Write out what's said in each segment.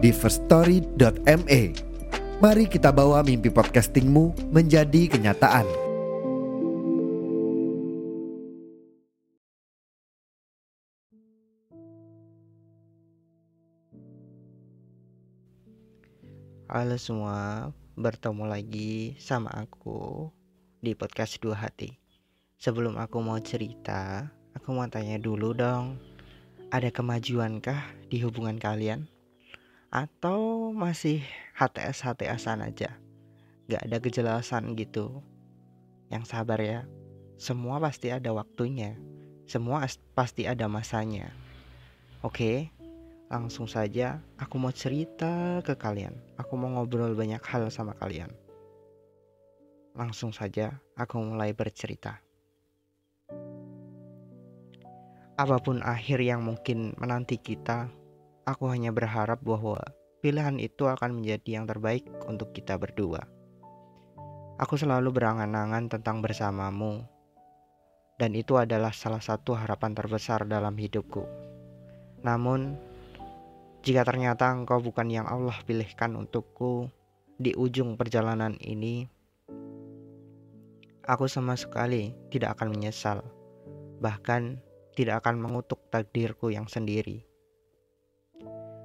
di firststory.me. Mari kita bawa mimpi podcastingmu menjadi kenyataan. Halo semua, bertemu lagi sama aku di podcast Dua Hati. Sebelum aku mau cerita, aku mau tanya dulu dong, ada kemajuankah di hubungan kalian? Atau masih HTS HTSan aja? Gak ada kejelasan gitu. Yang sabar ya, semua pasti ada waktunya, semua pasti ada masanya. Oke, langsung saja aku mau cerita ke kalian. Aku mau ngobrol banyak hal sama kalian. Langsung saja aku mulai bercerita. Apa pun akhir yang mungkin menanti kita, aku hanya berharap bahwa pilihan itu akan menjadi yang terbaik untuk kita berdua. Aku selalu berangan-angan tentang bersamamu, dan itu adalah salah satu harapan terbesar dalam hidupku. Namun, jika ternyata engkau bukan yang Allah pilihkan untukku di ujung perjalanan ini, aku sama sekali tidak akan menyesal, bahkan tidak akan mengutuk takdirku yang sendiri.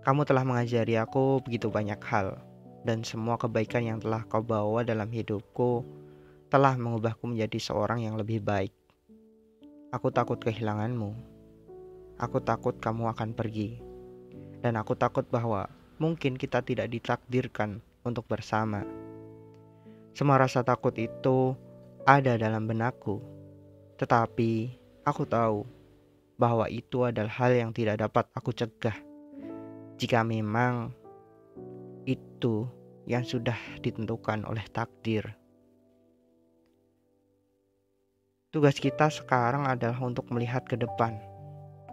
Kamu telah mengajari aku begitu banyak hal, dan semua kebaikan yang telah kau bawa dalam hidupku telah mengubahku menjadi seorang yang lebih baik. Aku takut kehilanganmu. Aku takut kamu akan pergi dan aku takut bahwa mungkin kita tidak ditakdirkan untuk bersama. Semua rasa takut itu ada dalam benakku, tetapi aku tahu bahwa itu adalah hal yang tidak dapat aku cegah. Jika memang itu yang sudah ditentukan oleh takdir. Tugas kita sekarang adalah untuk melihat ke depan,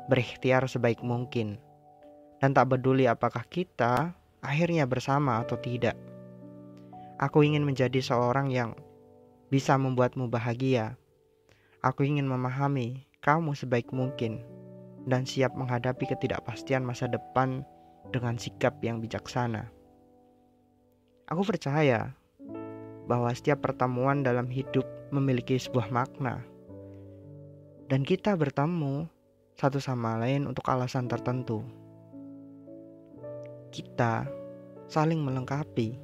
berikhtiar sebaik mungkin dan tak peduli apakah kita akhirnya bersama atau tidak. Aku ingin menjadi seorang yang bisa membuatmu bahagia. Aku ingin memahami kamu sebaik mungkin dan siap menghadapi ketidakpastian masa depan dengan sikap yang bijaksana. Aku percaya bahwa setiap pertemuan dalam hidup memiliki sebuah makna, dan kita bertemu satu sama lain untuk alasan tertentu kita saling melengkapi,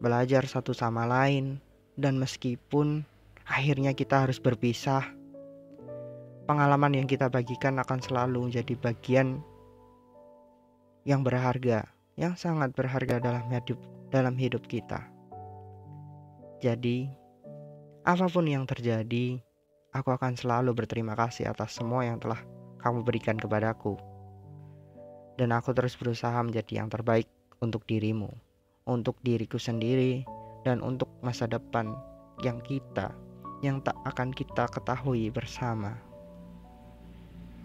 belajar satu sama lain, dan meskipun akhirnya kita harus berpisah, pengalaman yang kita bagikan akan selalu menjadi bagian yang berharga, yang sangat berharga dalam hidup dalam hidup kita. Jadi, apa pun yang terjadi, aku akan selalu berterima kasih atas semua yang telah kamu berikan kepadaku dan aku terus berusaha menjadi yang terbaik untuk dirimu, untuk diriku sendiri, dan untuk masa depan yang kita, yang tak akan kita ketahui bersama.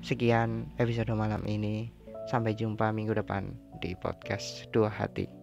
Sekian episode malam ini. Sampai jumpa minggu depan di podcast Dua Hati.